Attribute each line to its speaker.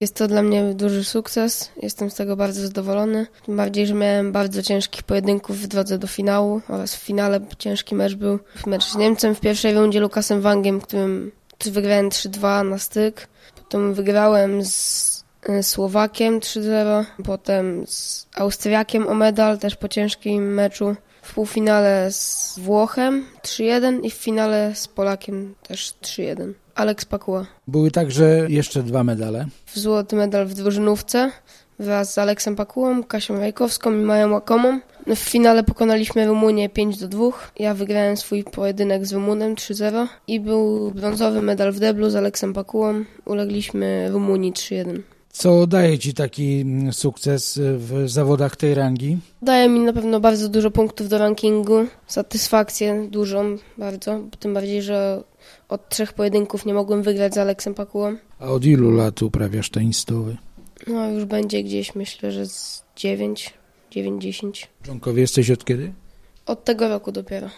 Speaker 1: Jest to dla mnie duży sukces, jestem z tego bardzo zadowolony. Tym bardziej, że miałem bardzo ciężkich pojedynków w drodze do finału oraz w finale ciężki mecz był mecz z Niemcem w pierwszej rundzie Lukasem Wangiem, którym wygrałem 3-2 na styk. Potem wygrałem z e, Słowakiem 3-0, potem z Austriakiem o medal, też po ciężkim meczu. W półfinale z Włochem 3-1 i w finale z Polakiem też 3-1. Alex Pakuła.
Speaker 2: Były także jeszcze dwa medale.
Speaker 1: W złoty medal w drużynówce wraz z Aleksem Pakułą, Kasią Rajkowską i Mają Łakomą. W finale pokonaliśmy Rumunię 5 do 2. Ja wygrałem swój pojedynek z Rumunem 3-0 i był brązowy medal w deblu z Aleksem Pakułą. Ulegliśmy Rumunii 3-1.
Speaker 2: Co daje Ci taki mm, sukces w zawodach tej rangi?
Speaker 1: Daje mi na pewno bardzo dużo punktów do rankingu, satysfakcję dużą bardzo, tym bardziej, że od trzech pojedynków nie mogłem wygrać z Aleksem Pakułą.
Speaker 2: A od ilu lat uprawiasz tenis stołowy?
Speaker 1: No już będzie gdzieś, myślę, że z 9, 9-10.
Speaker 2: Członkowie jesteś od kiedy?
Speaker 1: Od tego roku dopiero.